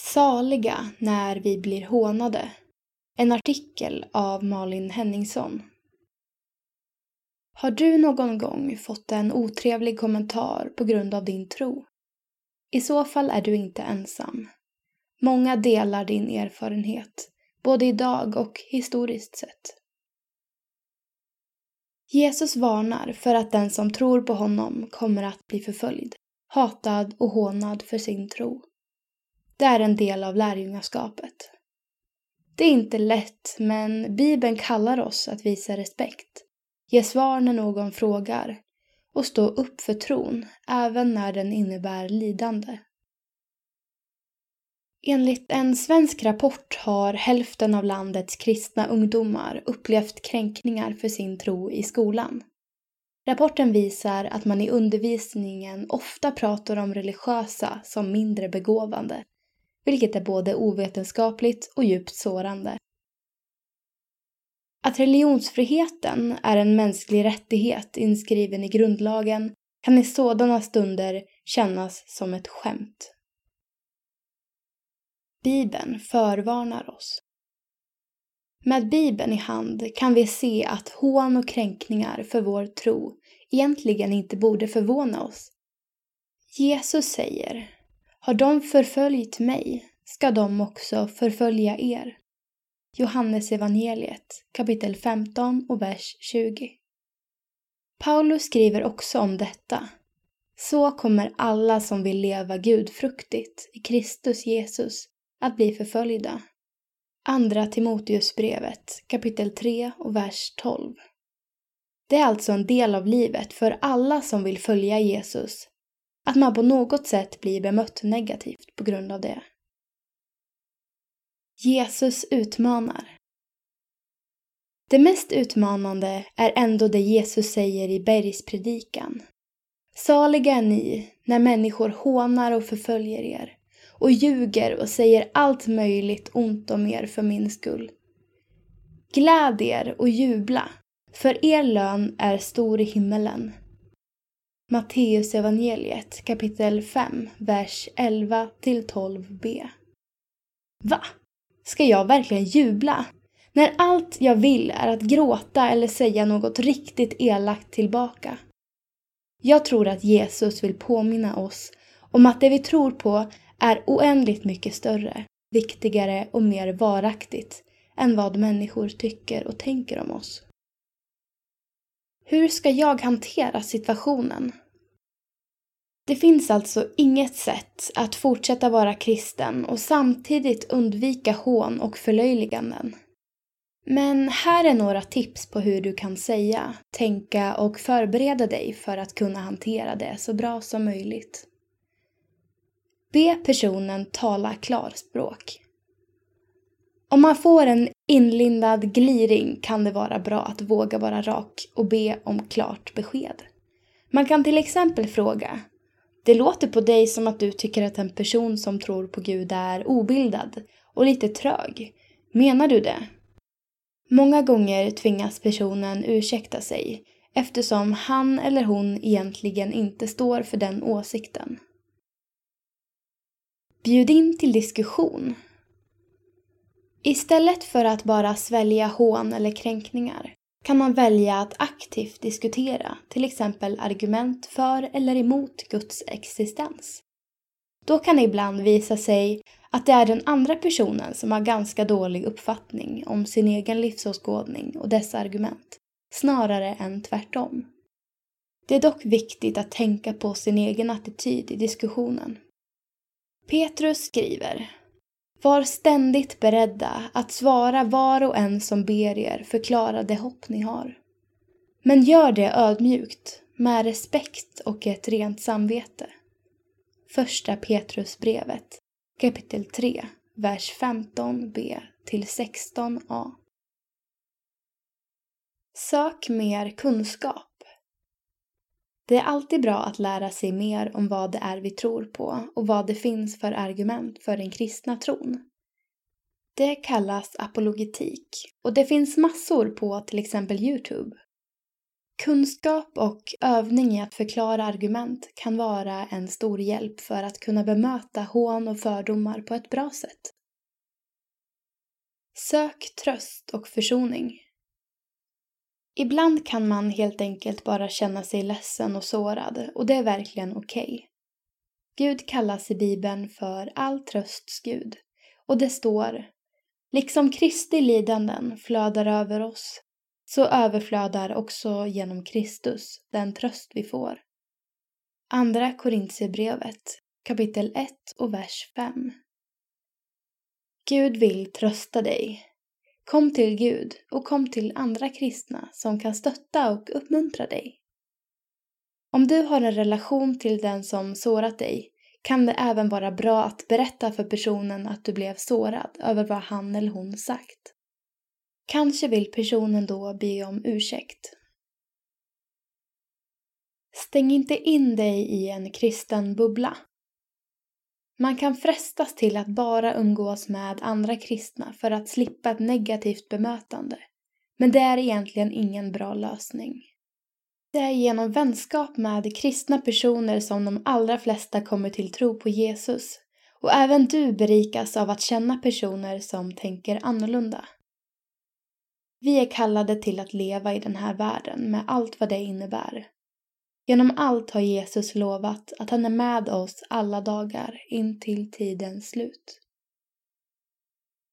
Saliga när vi blir hånade. En artikel av Malin Henningsson. Har du någon gång fått en otrevlig kommentar på grund av din tro? I så fall är du inte ensam. Många delar din erfarenhet, både idag och historiskt sett. Jesus varnar för att den som tror på honom kommer att bli förföljd, hatad och hånad för sin tro. Det är en del av lärjungaskapet. Det är inte lätt, men Bibeln kallar oss att visa respekt, ge svar när någon frågar och stå upp för tron, även när den innebär lidande. Enligt en svensk rapport har hälften av landets kristna ungdomar upplevt kränkningar för sin tro i skolan. Rapporten visar att man i undervisningen ofta pratar om religiösa som mindre begåvande vilket är både ovetenskapligt och djupt sårande. Att religionsfriheten är en mänsklig rättighet inskriven i grundlagen kan i sådana stunder kännas som ett skämt. Bibeln förvarnar oss. Med Bibeln i hand kan vi se att hån och kränkningar för vår tro egentligen inte borde förvåna oss. Jesus säger har de förföljt mig ska de också förfölja er. Johannes evangeliet kapitel 15 och vers 20. Paulus skriver också om detta. Så kommer alla som vill leva gudfruktigt i Kristus Jesus att bli förföljda. Andra Timoteusbrevet kapitel 3 och vers 12. Det är alltså en del av livet för alla som vill följa Jesus att man på något sätt blir bemött negativt på grund av det. Jesus utmanar. Det mest utmanande är ändå det Jesus säger i bergspredikan. Saliga är ni när människor hånar och förföljer er och ljuger och säger allt möjligt ont om er för min skull. Gläd er och jubla, för er lön är stor i himmelen. Matteus evangeliet kapitel 5, vers 11 12b. Va? Ska jag verkligen jubla? När allt jag vill är att gråta eller säga något riktigt elakt tillbaka. Jag tror att Jesus vill påminna oss om att det vi tror på är oändligt mycket större, viktigare och mer varaktigt än vad människor tycker och tänker om oss. Hur ska jag hantera situationen? Det finns alltså inget sätt att fortsätta vara kristen och samtidigt undvika hån och förlöjliganden. Men här är några tips på hur du kan säga, tänka och förbereda dig för att kunna hantera det så bra som möjligt. Be personen tala klarspråk. Om man får en inlindad gliring kan det vara bra att våga vara rak och be om klart besked. Man kan till exempel fråga det låter på dig som att du tycker att en person som tror på Gud är obildad och lite trög. Menar du det? Många gånger tvingas personen ursäkta sig eftersom han eller hon egentligen inte står för den åsikten. Bjud in till diskussion. Istället för att bara svälja hån eller kränkningar kan man välja att aktivt diskutera till exempel argument för eller emot Guds existens. Då kan det ibland visa sig att det är den andra personen som har ganska dålig uppfattning om sin egen livsåskådning och dess argument, snarare än tvärtom. Det är dock viktigt att tänka på sin egen attityd i diskussionen. Petrus skriver var ständigt beredda att svara var och en som ber er förklara det hopp ni har. Men gör det ödmjukt, med respekt och ett rent samvete. Första Petrusbrevet, kapitel 3, vers 15b till 16a. Sök mer kunskap. Det är alltid bra att lära sig mer om vad det är vi tror på och vad det finns för argument för den kristna tron. Det kallas apologetik och det finns massor på till exempel Youtube. Kunskap och övning i att förklara argument kan vara en stor hjälp för att kunna bemöta hån och fördomar på ett bra sätt. Sök tröst och försoning. Ibland kan man helt enkelt bara känna sig ledsen och sårad och det är verkligen okej. Okay. Gud kallas i Bibeln för all trösts Gud och det står Liksom Kristi lidanden flödar över oss så överflödar också genom Kristus den tröst vi får. Andra Korintierbrevet kapitel 1 och vers 5. Gud vill trösta dig. Kom till Gud och kom till andra kristna som kan stötta och uppmuntra dig. Om du har en relation till den som sårat dig kan det även vara bra att berätta för personen att du blev sårad över vad han eller hon sagt. Kanske vill personen då be om ursäkt. Stäng inte in dig i en kristen bubbla. Man kan frestas till att bara umgås med andra kristna för att slippa ett negativt bemötande. Men det är egentligen ingen bra lösning. Det är genom vänskap med kristna personer som de allra flesta kommer till tro på Jesus. Och även du berikas av att känna personer som tänker annorlunda. Vi är kallade till att leva i den här världen med allt vad det innebär. Genom allt har Jesus lovat att han är med oss alla dagar in till tidens slut.